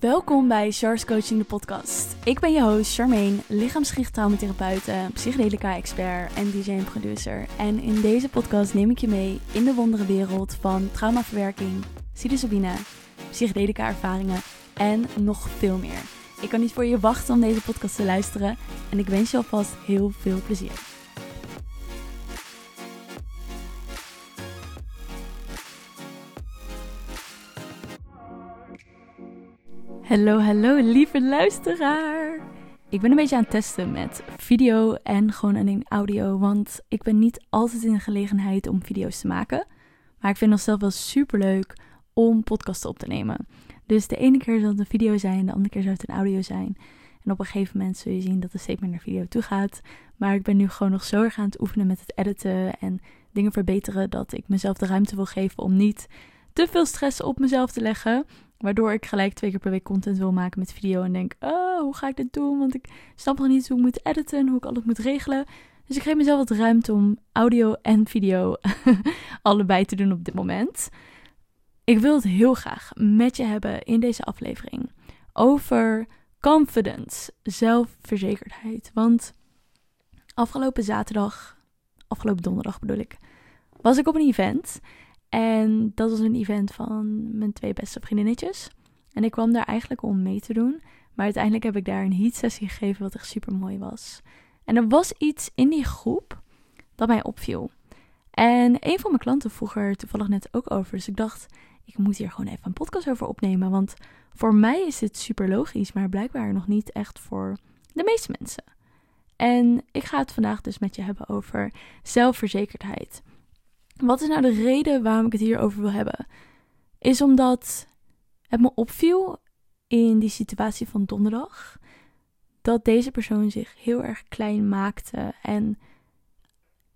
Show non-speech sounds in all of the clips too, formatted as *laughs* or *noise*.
Welkom bij Char's Coaching de podcast. Ik ben je host Charmaine, lichaamsgericht psychedelica-expert en DJ en producer. En in deze podcast neem ik je mee in de wondere wereld van traumaverwerking, psilocybine, psychedelica-ervaringen en nog veel meer. Ik kan niet voor je wachten om deze podcast te luisteren en ik wens je alvast heel veel plezier. Hallo, hallo, lieve luisteraar. Ik ben een beetje aan het testen met video en gewoon alleen audio, want ik ben niet altijd in de gelegenheid om video's te maken. Maar ik vind het zelf wel super leuk om podcasten op te nemen. Dus de ene keer zal het een video zijn, de andere keer zal het een audio zijn. En op een gegeven moment zul je zien dat het steeds meer naar video toe gaat. Maar ik ben nu gewoon nog zo erg aan het oefenen met het editen en dingen verbeteren dat ik mezelf de ruimte wil geven om niet te veel stress op mezelf te leggen. Waardoor ik gelijk twee keer per week content wil maken met video. En denk, oh, hoe ga ik dit doen? Want ik snap nog niet hoe ik moet editen en hoe ik alles moet regelen. Dus ik geef mezelf wat ruimte om audio en video *laughs* allebei te doen op dit moment. Ik wil het heel graag met je hebben in deze aflevering over confidence, zelfverzekerdheid. Want afgelopen zaterdag, afgelopen donderdag bedoel ik, was ik op een event. En dat was een event van mijn twee beste vriendinnetjes. En ik kwam daar eigenlijk om mee te doen. Maar uiteindelijk heb ik daar een heat sessie gegeven wat echt super mooi was. En er was iets in die groep dat mij opviel. En een van mijn klanten vroeg er toevallig net ook over. Dus ik dacht, ik moet hier gewoon even een podcast over opnemen. Want voor mij is dit super logisch, maar blijkbaar nog niet echt voor de meeste mensen. En ik ga het vandaag dus met je hebben over zelfverzekerdheid. Wat is nou de reden waarom ik het hierover wil hebben? Is omdat het me opviel in die situatie van donderdag dat deze persoon zich heel erg klein maakte en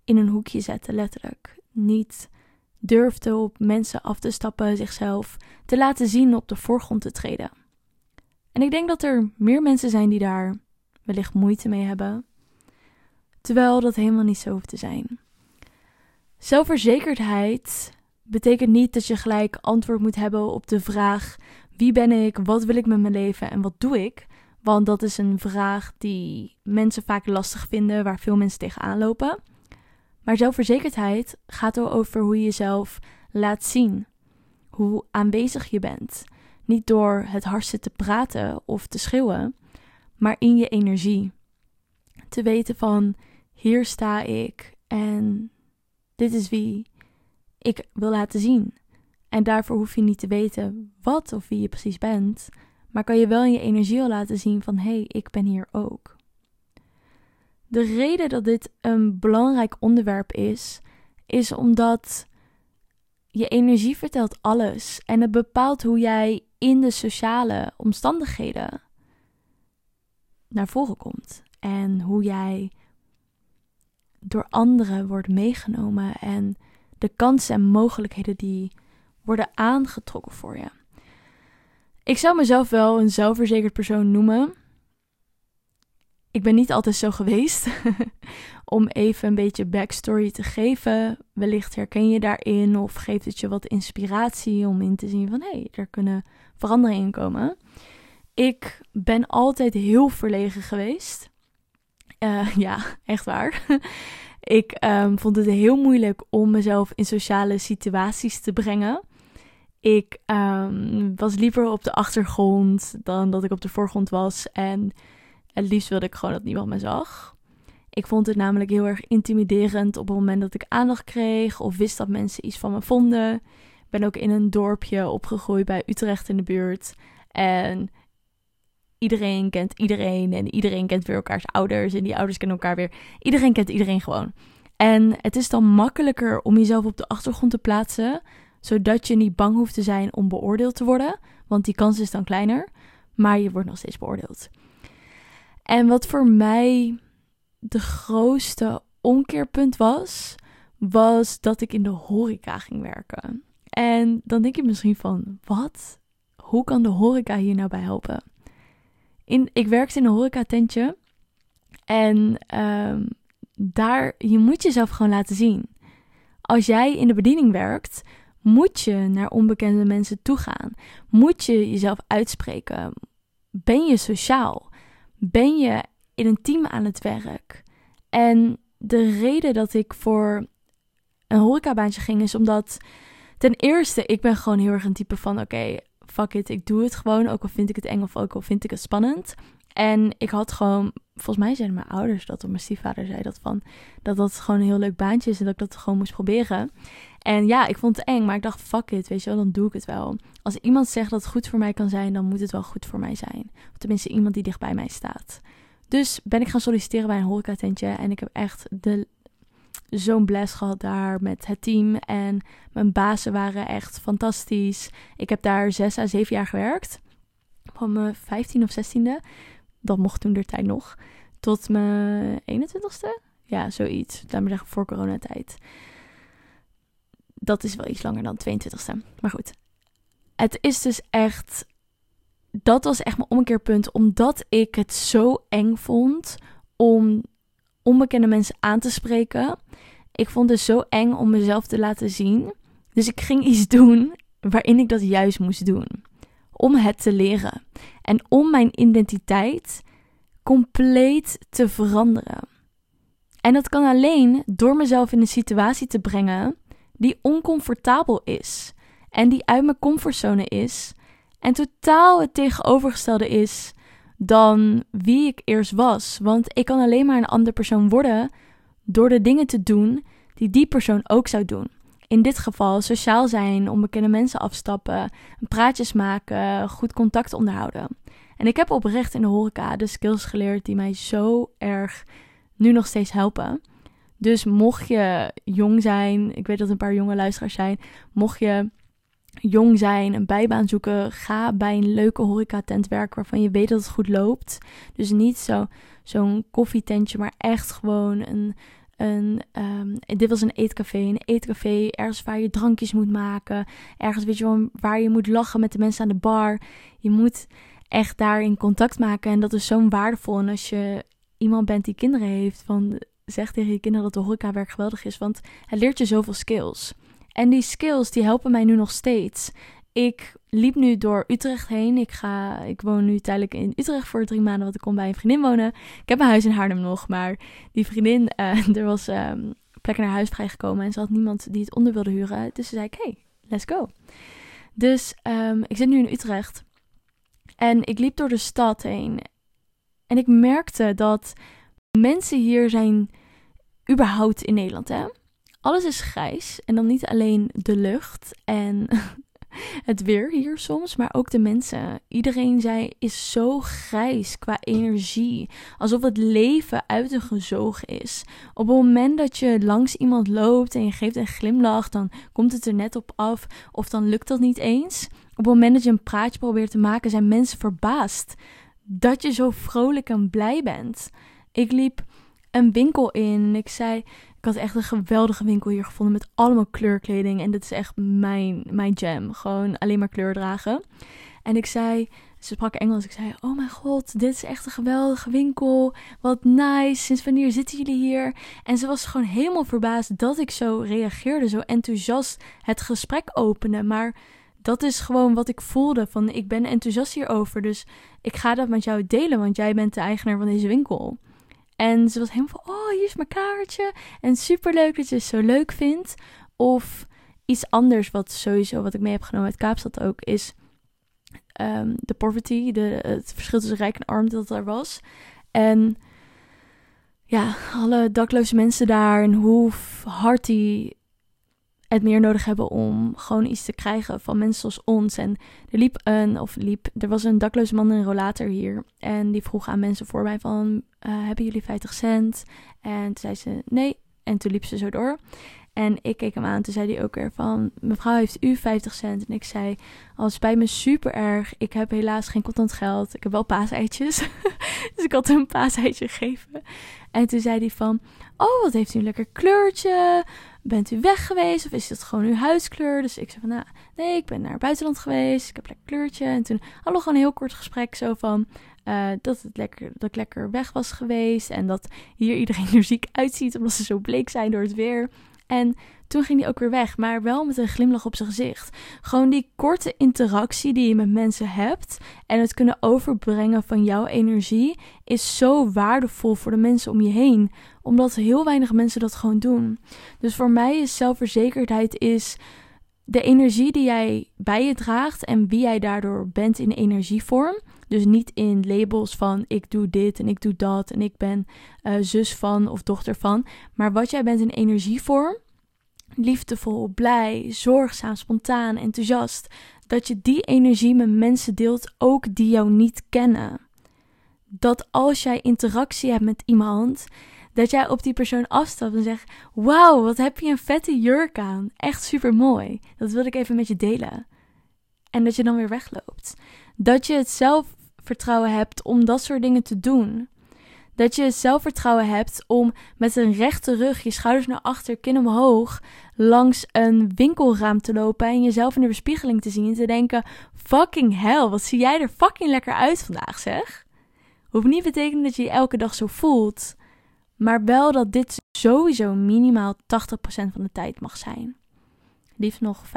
in een hoekje zette, letterlijk. Niet durfde op mensen af te stappen, zichzelf te laten zien, op de voorgrond te treden. En ik denk dat er meer mensen zijn die daar wellicht moeite mee hebben, terwijl dat helemaal niet zo hoeft te zijn. Zelfverzekerdheid betekent niet dat je gelijk antwoord moet hebben op de vraag: wie ben ik, wat wil ik met mijn leven en wat doe ik? Want dat is een vraag die mensen vaak lastig vinden, waar veel mensen tegenaan lopen. Maar zelfverzekerdheid gaat over hoe je jezelf laat zien, hoe aanwezig je bent. Niet door het hardste te praten of te schreeuwen, maar in je energie. Te weten van hier sta ik en dit is wie ik wil laten zien. En daarvoor hoef je niet te weten wat of wie je precies bent, maar kan je wel in je energie al laten zien van hé, hey, ik ben hier ook. De reden dat dit een belangrijk onderwerp is, is omdat je energie vertelt alles en het bepaalt hoe jij in de sociale omstandigheden naar voren komt en hoe jij door anderen wordt meegenomen en de kansen en mogelijkheden die worden aangetrokken voor je. Ik zou mezelf wel een zelfverzekerd persoon noemen. Ik ben niet altijd zo geweest. *laughs* Om even een beetje backstory te geven. Wellicht herken je daarin of geeft het je wat inspiratie om in te zien van hé, hey, er kunnen veranderingen in komen. Ik ben altijd heel verlegen geweest. Uh, *laughs* ja, echt waar. *laughs* ik um, vond het heel moeilijk om mezelf in sociale situaties te brengen. Ik um, was liever op de achtergrond dan dat ik op de voorgrond was. En het liefst wilde ik gewoon dat niemand me zag. Ik vond het namelijk heel erg intimiderend op het moment dat ik aandacht kreeg of wist dat mensen iets van me vonden. Ik ben ook in een dorpje opgegroeid bij Utrecht in de buurt. En iedereen kent iedereen en iedereen kent weer elkaars ouders en die ouders kennen elkaar weer. Iedereen kent iedereen gewoon. En het is dan makkelijker om jezelf op de achtergrond te plaatsen, zodat je niet bang hoeft te zijn om beoordeeld te worden, want die kans is dan kleiner, maar je wordt nog steeds beoordeeld. En wat voor mij de grootste omkeerpunt was, was dat ik in de horeca ging werken. En dan denk je misschien van, wat? Hoe kan de horeca hier nou bij helpen? In, ik werkte in een horecatentje. En um, daar, je moet jezelf gewoon laten zien. Als jij in de bediening werkt, Moet je naar onbekende mensen toe gaan? Moet je jezelf uitspreken? Ben je sociaal? Ben je in een team aan het werk? En de reden dat ik voor een horecabaantje ging is omdat ten eerste ik ben gewoon heel erg een type van oké, fuck it, ik doe het gewoon, ook al vind ik het eng of ook al vind ik het spannend. En ik had gewoon, volgens mij zeiden mijn ouders dat, of mijn stiefvader zei dat van, dat dat gewoon een heel leuk baantje is en dat ik dat gewoon moest proberen. En ja, ik vond het eng, maar ik dacht, fuck it, weet je wel, dan doe ik het wel. Als iemand zegt dat het goed voor mij kan zijn, dan moet het wel goed voor mij zijn. Of tenminste iemand die dicht bij mij staat. Dus ben ik gaan solliciteren bij een horecatentje en ik heb echt de zo'n blast gehad daar met het team. En mijn bazen waren echt fantastisch. Ik heb daar zes à zeven jaar gewerkt. Van mijn 15 of 16e. Dat mocht toen de tijd nog. Tot mijn 21ste. Ja, zoiets. Laat maar zeggen voor coronatijd. Dat is wel iets langer dan 22ste. Maar goed. Het is dus echt. Dat was echt mijn omkeerpunt. Omdat ik het zo eng vond om onbekende mensen aan te spreken. Ik vond het zo eng om mezelf te laten zien. Dus ik ging iets doen waarin ik dat juist moest doen. Om het te leren. En om mijn identiteit compleet te veranderen. En dat kan alleen door mezelf in een situatie te brengen die oncomfortabel is. En die uit mijn comfortzone is. En totaal het tegenovergestelde is dan wie ik eerst was. Want ik kan alleen maar een andere persoon worden door de dingen te doen die die persoon ook zou doen. In dit geval sociaal zijn, onbekende mensen afstappen, praatjes maken, goed contact onderhouden. En ik heb oprecht in de horeca de skills geleerd die mij zo erg nu nog steeds helpen. Dus mocht je jong zijn, ik weet dat een paar jonge luisteraars zijn, mocht je jong zijn, een bijbaan zoeken, ga bij een leuke horecatent werken waarvan je weet dat het goed loopt. Dus niet zo, zo'n koffietentje, maar echt gewoon een, een um, dit was een eetcafé, een eetcafé, ergens waar je drankjes moet maken, ergens weet je waar je moet lachen met de mensen aan de bar. Je moet echt daar in contact maken en dat is zo waardevol. En als je iemand bent die kinderen heeft, van zeg tegen je kinderen dat de horecawerk geweldig is, want het leert je zoveel skills. En die skills die helpen mij nu nog steeds. Ik liep nu door Utrecht heen. Ik, ga, ik woon nu tijdelijk in Utrecht voor drie maanden, want ik kom bij een vriendin wonen. Ik heb mijn huis in Haarlem nog, maar die vriendin, uh, *laughs* er was um, plek naar huis vrijgekomen en ze had niemand die het onder wilde huren. Dus ze zei ik, hey, let's go. Dus um, ik zit nu in Utrecht en ik liep door de stad heen. En ik merkte dat mensen hier zijn überhaupt in Nederland, hè? Alles is grijs. En dan niet alleen de lucht en *laughs* het weer hier soms, maar ook de mensen. Iedereen zei is zo grijs qua energie. Alsof het leven uitgezogen is. Op het moment dat je langs iemand loopt en je geeft een glimlach, dan komt het er net op af. Of dan lukt dat niet eens. Op het moment dat je een praatje probeert te maken, zijn mensen verbaasd dat je zo vrolijk en blij bent. Ik liep een winkel in en ik zei: ik had echt een geweldige winkel hier gevonden met allemaal kleurkleding. En dit is echt mijn, mijn jam. Gewoon alleen maar kleur dragen. En ik zei, ze sprak Engels. Ik zei, oh mijn god, dit is echt een geweldige winkel. Wat nice. Sinds wanneer zitten jullie hier? En ze was gewoon helemaal verbaasd dat ik zo reageerde. Zo enthousiast het gesprek opende. Maar dat is gewoon wat ik voelde. Van ik ben enthousiast hierover. Dus ik ga dat met jou delen. Want jij bent de eigenaar van deze winkel. En ze was helemaal van, oh, hier is mijn kaartje. En super leuk dat je het zo leuk vindt. Of iets anders wat sowieso, wat ik mee heb genomen uit Kaapstad ook, is um, de poverty. De, het verschil tussen rijk en arm dat er was. En ja, alle dakloze mensen daar en hoe hard die het meer nodig hebben om gewoon iets te krijgen van mensen zoals ons. En er liep een, of liep, er was een dakloze man in rollator hier. En die vroeg aan mensen voor mij van, uh, hebben jullie 50 cent? En toen zei ze nee. En toen liep ze zo door. En ik keek hem aan. Toen zei hij ook weer van... Mevrouw, heeft u 50 cent? En ik zei... Als bij me super erg. Ik heb helaas geen contant geld. Ik heb wel paaseitjes. *laughs* dus ik had hem een paaseitje gegeven. En toen zei hij van... Oh, wat heeft u een lekker kleurtje. Bent u weg geweest? Of is het gewoon uw huiskleur? Dus ik zei van... Nou, nee, ik ben naar het buitenland geweest. Ik heb lekker kleurtje. En toen hadden we gewoon een heel kort gesprek. Zo van... Uh, dat, het lekker, dat ik lekker weg was geweest. En dat hier iedereen er ziek uitziet. Omdat ze zo bleek zijn door het weer. En toen ging hij ook weer weg, maar wel met een glimlach op zijn gezicht. Gewoon die korte interactie die je met mensen hebt en het kunnen overbrengen van jouw energie is zo waardevol voor de mensen om je heen, omdat heel weinig mensen dat gewoon doen. Dus voor mij is zelfverzekerdheid is de energie die jij bij je draagt en wie jij daardoor bent in energievorm. Dus niet in labels van ik doe dit en ik doe dat en ik ben uh, zus van of dochter van. Maar wat jij bent in energievorm. Liefdevol, blij, zorgzaam, spontaan, enthousiast. Dat je die energie met mensen deelt, ook die jou niet kennen. Dat als jij interactie hebt met iemand, dat jij op die persoon afstapt en zegt: Wauw, wat heb je een vette jurk aan. Echt super mooi. Dat wil ik even met je delen. En dat je dan weer wegloopt. Dat je het zelfvertrouwen hebt om dat soort dingen te doen. Dat je zelfvertrouwen hebt om met een rechte rug, je schouders naar achter, kin omhoog, langs een winkelraam te lopen en jezelf in de bespiegeling te zien en te denken: fucking hell, wat zie jij er fucking lekker uit vandaag, zeg. Hoeft niet betekenen dat je je elke dag zo voelt, maar wel dat dit sowieso minimaal 80% van de tijd mag zijn. Liefst nog 95%.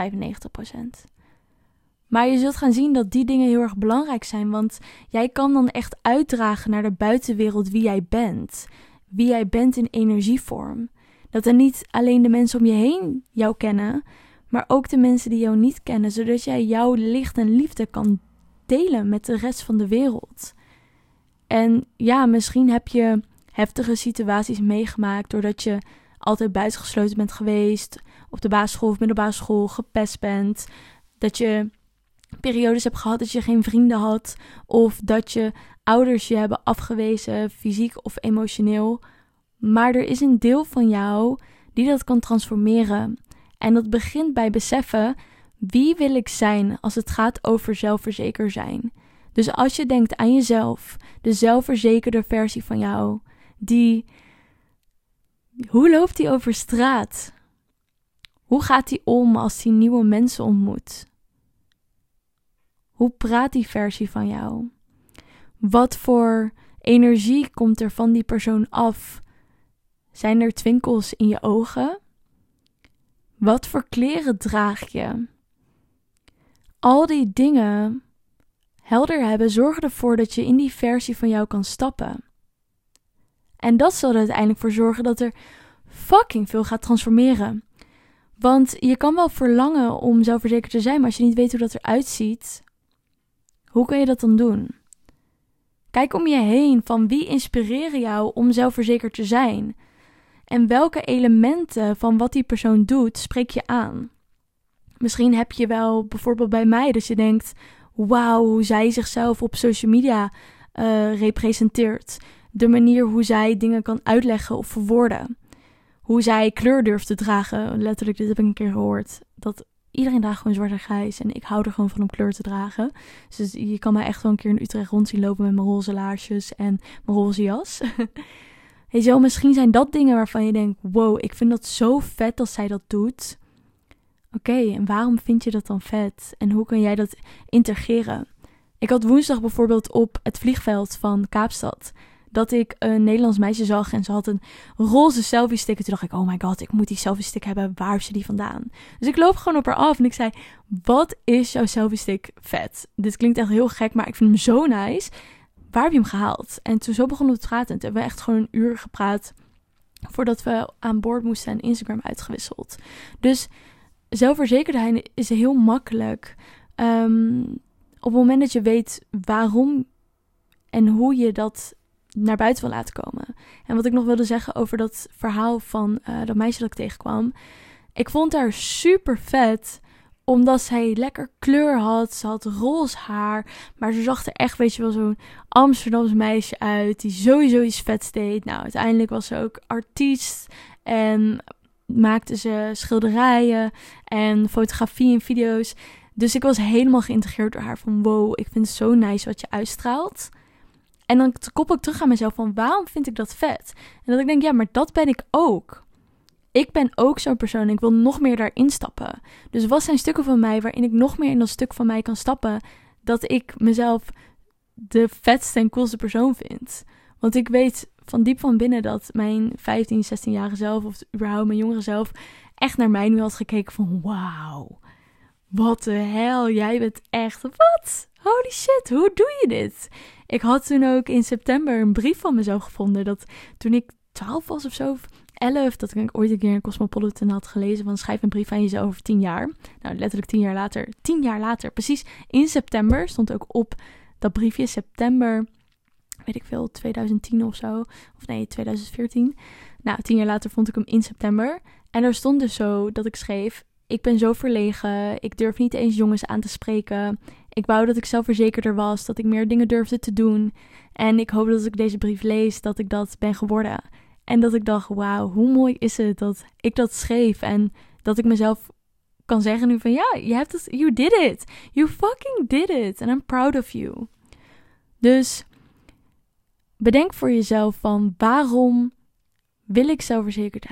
Maar je zult gaan zien dat die dingen heel erg belangrijk zijn, want jij kan dan echt uitdragen naar de buitenwereld wie jij bent. Wie jij bent in energievorm. Dat er niet alleen de mensen om je heen jou kennen, maar ook de mensen die jou niet kennen, zodat jij jouw licht en liefde kan delen met de rest van de wereld. En ja, misschien heb je heftige situaties meegemaakt doordat je altijd buitengesloten bent geweest, op de basisschool of middelbare school gepest bent, dat je periodes hebt gehad dat je geen vrienden had of dat je ouders je hebben afgewezen, fysiek of emotioneel. Maar er is een deel van jou die dat kan transformeren. En dat begint bij beseffen wie wil ik zijn als het gaat over zelfverzeker zijn. Dus als je denkt aan jezelf, de zelfverzekerde versie van jou, die. Hoe loopt hij over straat? Hoe gaat hij om als hij nieuwe mensen ontmoet? Hoe praat die versie van jou? Wat voor energie komt er van die persoon af? Zijn er twinkels in je ogen? Wat voor kleren draag je? Al die dingen helder hebben zorgen ervoor dat je in die versie van jou kan stappen. En dat zal er uiteindelijk voor zorgen dat er fucking veel gaat transformeren. Want je kan wel verlangen om zelfverzekerd te zijn, maar als je niet weet hoe dat eruit ziet, hoe kun je dat dan doen? Kijk om je heen van wie inspireren jou om zelfverzekerd te zijn. En welke elementen van wat die persoon doet spreek je aan? Misschien heb je wel bijvoorbeeld bij mij dat je denkt: wauw, hoe zij zichzelf op social media uh, representeert de manier hoe zij dingen kan uitleggen of verwoorden. Hoe zij kleur durft te dragen. Letterlijk, dit heb ik een keer gehoord. Dat iedereen draagt gewoon zwart en grijs. En ik hou er gewoon van om kleur te dragen. Dus je kan mij echt wel een keer in Utrecht rond zien lopen met mijn roze laarsjes en mijn roze jas. Weet je wel, misschien zijn dat dingen waarvan je denkt: wow, ik vind dat zo vet dat zij dat doet. Oké, en waarom vind je dat dan vet? En hoe kan jij dat integreren? Ik had woensdag bijvoorbeeld op het vliegveld van Kaapstad dat ik een Nederlands meisje zag en ze had een roze selfie stick. En toen dacht ik, oh my god, ik moet die selfie stick hebben. Waar heeft ze die vandaan? Dus ik loop gewoon op haar af en ik zei, wat is jouw selfie stick vet? Dit klinkt echt heel gek, maar ik vind hem zo nice. Waar heb je hem gehaald? En toen zo begonnen we te praten. En toen hebben we echt gewoon een uur gepraat voordat we aan boord moesten en Instagram uitgewisseld. Dus zelfverzekerdheid is heel makkelijk. Um, op het moment dat je weet waarom en hoe je dat naar buiten wil laten komen. En wat ik nog wilde zeggen over dat verhaal van uh, dat meisje dat ik tegenkwam. Ik vond haar super vet omdat zij lekker kleur had. Ze had roze haar. Maar ze zag er echt, weet je wel, zo'n Amsterdamse meisje uit. Die sowieso iets vets deed. Nou, uiteindelijk was ze ook artiest. En maakte ze schilderijen en fotografie en video's. Dus ik was helemaal geïntegreerd door haar. Van wow, ik vind het zo nice wat je uitstraalt. En dan koppel ik terug aan mezelf van waarom vind ik dat vet? En dat ik denk, ja, maar dat ben ik ook. Ik ben ook zo'n persoon en ik wil nog meer daarin stappen. Dus wat zijn stukken van mij waarin ik nog meer in dat stuk van mij kan stappen, dat ik mezelf de vetste en coolste persoon vind? Want ik weet van diep van binnen dat mijn 15, 16-jarige zelf, of überhaupt mijn jongere zelf, echt naar mij nu had gekeken van wauw, wat de hel, jij bent echt, wat? Holy shit, hoe doe je dit? Ik had toen ook in september een brief van mezelf gevonden dat toen ik 12 was of zo, 11, dat ik ooit een keer in Cosmopolitan had gelezen van schrijf een brief aan jezelf over 10 jaar. Nou, letterlijk 10 jaar later, 10 jaar later, precies in september stond ook op dat briefje september weet ik veel, 2010 of zo. Of nee, 2014. Nou, tien jaar later vond ik hem in september. En er stond dus zo dat ik schreef: Ik ben zo verlegen. Ik durf niet eens jongens aan te spreken. Ik wou dat ik zelfverzekerder was. Dat ik meer dingen durfde te doen. En ik hoop dat als ik deze brief lees, dat ik dat ben geworden. En dat ik dacht: Wauw, hoe mooi is het dat ik dat schreef. En dat ik mezelf kan zeggen nu van ja, je hebt het, you did it. You fucking did it. And I'm proud of you. Dus bedenk voor jezelf van waarom wil ik zelfverzekerd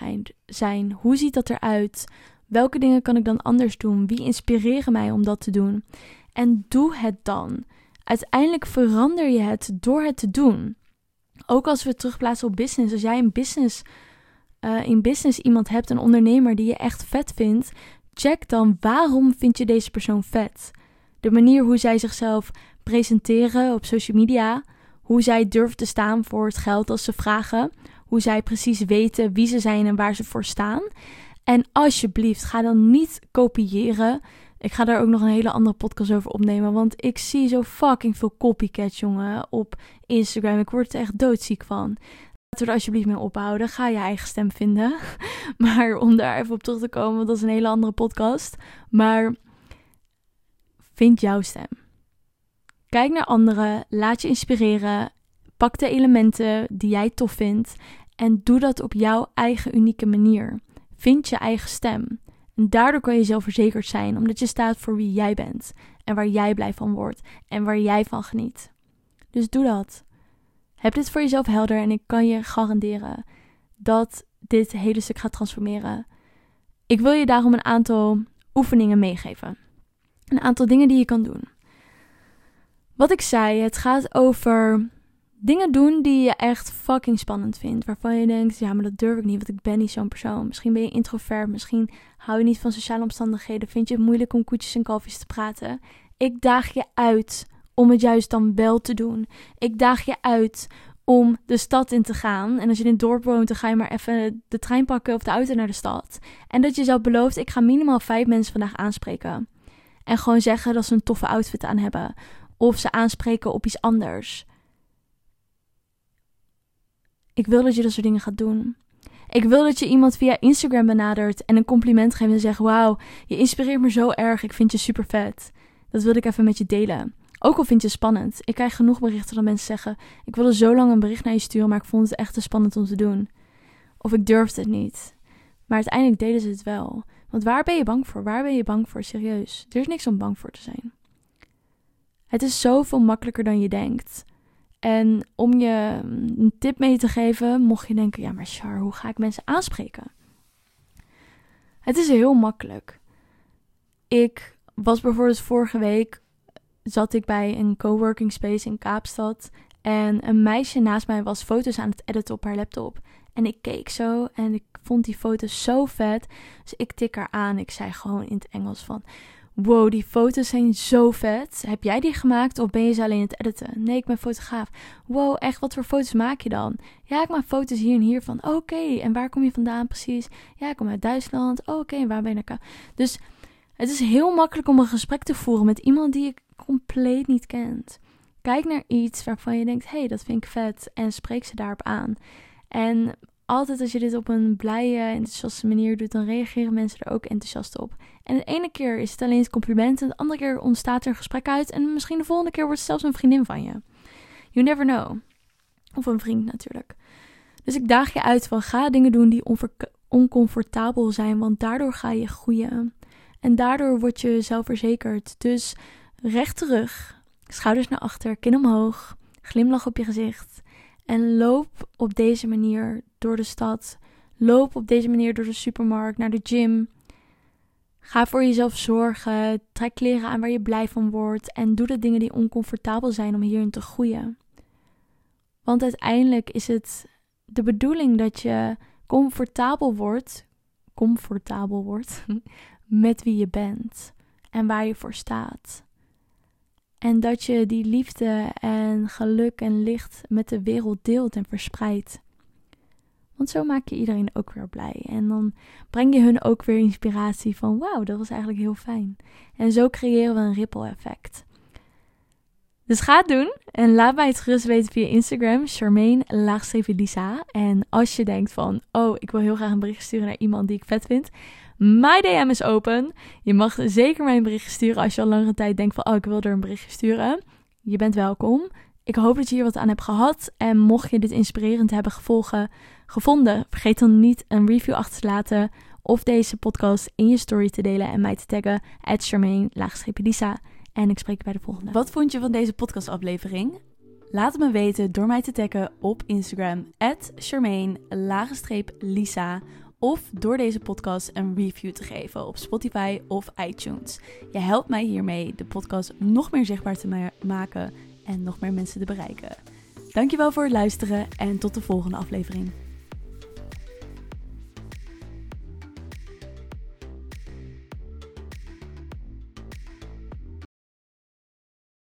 zijn? Hoe ziet dat eruit? Welke dingen kan ik dan anders doen? Wie inspireren mij om dat te doen? En doe het dan. Uiteindelijk verander je het door het te doen. Ook als we terugplaatsen op business. Als jij een business, uh, in business iemand hebt, een ondernemer die je echt vet vindt, check dan waarom vind je deze persoon vet? De manier hoe zij zichzelf presenteren op social media, hoe zij durven te staan voor het geld als ze vragen. Hoe zij precies weten wie ze zijn en waar ze voor staan. En alsjeblieft, ga dan niet kopiëren. Ik ga daar ook nog een hele andere podcast over opnemen. Want ik zie zo fucking veel copycats, jongen, op Instagram. Ik word er echt doodziek van. Laten er alsjeblieft mee ophouden. Ga je eigen stem vinden. *laughs* Maar om daar even op terug te komen, dat is een hele andere podcast. Maar vind jouw stem. Kijk naar anderen, laat je inspireren, pak de elementen die jij tof vindt en doe dat op jouw eigen unieke manier. Vind je eigen stem. En daardoor kan je zelfverzekerd zijn, omdat je staat voor wie jij bent en waar jij blij van wordt en waar jij van geniet. Dus doe dat. Heb dit voor jezelf helder en ik kan je garanderen dat dit hele stuk gaat transformeren. Ik wil je daarom een aantal oefeningen meegeven. Een aantal dingen die je kan doen. Wat ik zei, het gaat over dingen doen die je echt fucking spannend vindt. Waarvan je denkt, ja, maar dat durf ik niet, want ik ben niet zo'n persoon. Misschien ben je introvert, misschien hou je niet van sociale omstandigheden. Vind je het moeilijk om koetjes en kalfjes te praten. Ik daag je uit om het juist dan wel te doen. Ik daag je uit om de stad in te gaan. En als je in het dorp woont, dan ga je maar even de trein pakken of de auto naar de stad. En dat je zelf belooft, ik ga minimaal vijf mensen vandaag aanspreken. En gewoon zeggen dat ze een toffe outfit aan hebben of ze aanspreken op iets anders. Ik wil dat je dat soort dingen gaat doen. Ik wil dat je iemand via Instagram benadert en een compliment geeft en zegt: Wauw, je inspireert me zo erg. Ik vind je super vet. Dat wilde ik even met je delen. Ook al vind je het spannend. Ik krijg genoeg berichten dat mensen zeggen: Ik wilde zo lang een bericht naar je sturen, maar ik vond het echt te spannend om te doen. Of ik durfde het niet. Maar uiteindelijk deden ze het wel. Want waar ben je bang voor? Waar ben je bang voor? Serieus. Er is niks om bang voor te zijn. Het is zoveel makkelijker dan je denkt. En om je een tip mee te geven, mocht je denken: ja, maar Char, hoe ga ik mensen aanspreken? Het is heel makkelijk. Ik was bijvoorbeeld vorige week zat ik bij een coworking space in Kaapstad en een meisje naast mij was foto's aan het editen op haar laptop. En ik keek zo en ik vond die foto's zo vet. Dus ik tik haar aan. Ik zei gewoon in het Engels van wow, die foto's zijn zo vet. Heb jij die gemaakt of ben je ze alleen het editen? Nee, ik ben fotograaf. Wow, echt, wat voor foto's maak je dan? Ja, ik maak foto's hier en hier van. Oké, en waar kom je vandaan precies? Ja, ik kom uit Duitsland. Oké, en waar ben je naar? Dus het is heel makkelijk om een gesprek te voeren met iemand die je compleet niet kent. Kijk naar iets waarvan je denkt, hé, hey, dat vind ik vet. En spreek ze daarop aan. En altijd als je dit op een blije, enthousiaste manier doet, dan reageren mensen er ook enthousiast op. En de ene keer is het alleen het compliment, en de andere keer ontstaat er een gesprek uit. En misschien de volgende keer wordt het zelfs een vriendin van je. You never know. Of een vriend natuurlijk. Dus ik daag je uit van ga dingen doen die oncomfortabel zijn, want daardoor ga je groeien. En daardoor word je zelfverzekerd. Dus recht terug, schouders naar achter, kin omhoog, glimlach op je gezicht. En loop op deze manier door de stad. Loop op deze manier door de supermarkt, naar de gym. Ga voor jezelf zorgen. Trek kleren aan waar je blij van wordt. En doe de dingen die oncomfortabel zijn om hierin te groeien. Want uiteindelijk is het de bedoeling dat je comfortabel wordt, comfortabel wordt *laughs* met wie je bent en waar je voor staat. En dat je die liefde en geluk en licht met de wereld deelt en verspreidt. Want zo maak je iedereen ook weer blij. En dan breng je hun ook weer inspiratie van wauw, dat was eigenlijk heel fijn. En zo creëren we een ripple effect. Dus ga het doen en laat mij het gerust weten via Instagram, Charmaine Lisa. En als je denkt van, oh, ik wil heel graag een bericht sturen naar iemand die ik vet vind, my DM is open. Je mag zeker mij een bericht sturen als je al langere tijd denkt van, oh, ik wil er een bericht sturen. Je bent welkom. Ik hoop dat je hier wat aan hebt gehad. En mocht je dit inspirerend hebben gevolgen, gevonden, vergeet dan niet een review achter te laten of deze podcast in je story te delen en mij te taggen, Charmaine-Lisa. En ik spreek je bij de volgende. Wat vond je van deze podcastaflevering? Laat het me weten door mij te taggen op Instagram, Charmaine-Lisa. Of door deze podcast een review te geven op Spotify of iTunes. Je helpt mij hiermee de podcast nog meer zichtbaar te maken en nog meer mensen te bereiken. Dankjewel voor het luisteren en tot de volgende aflevering.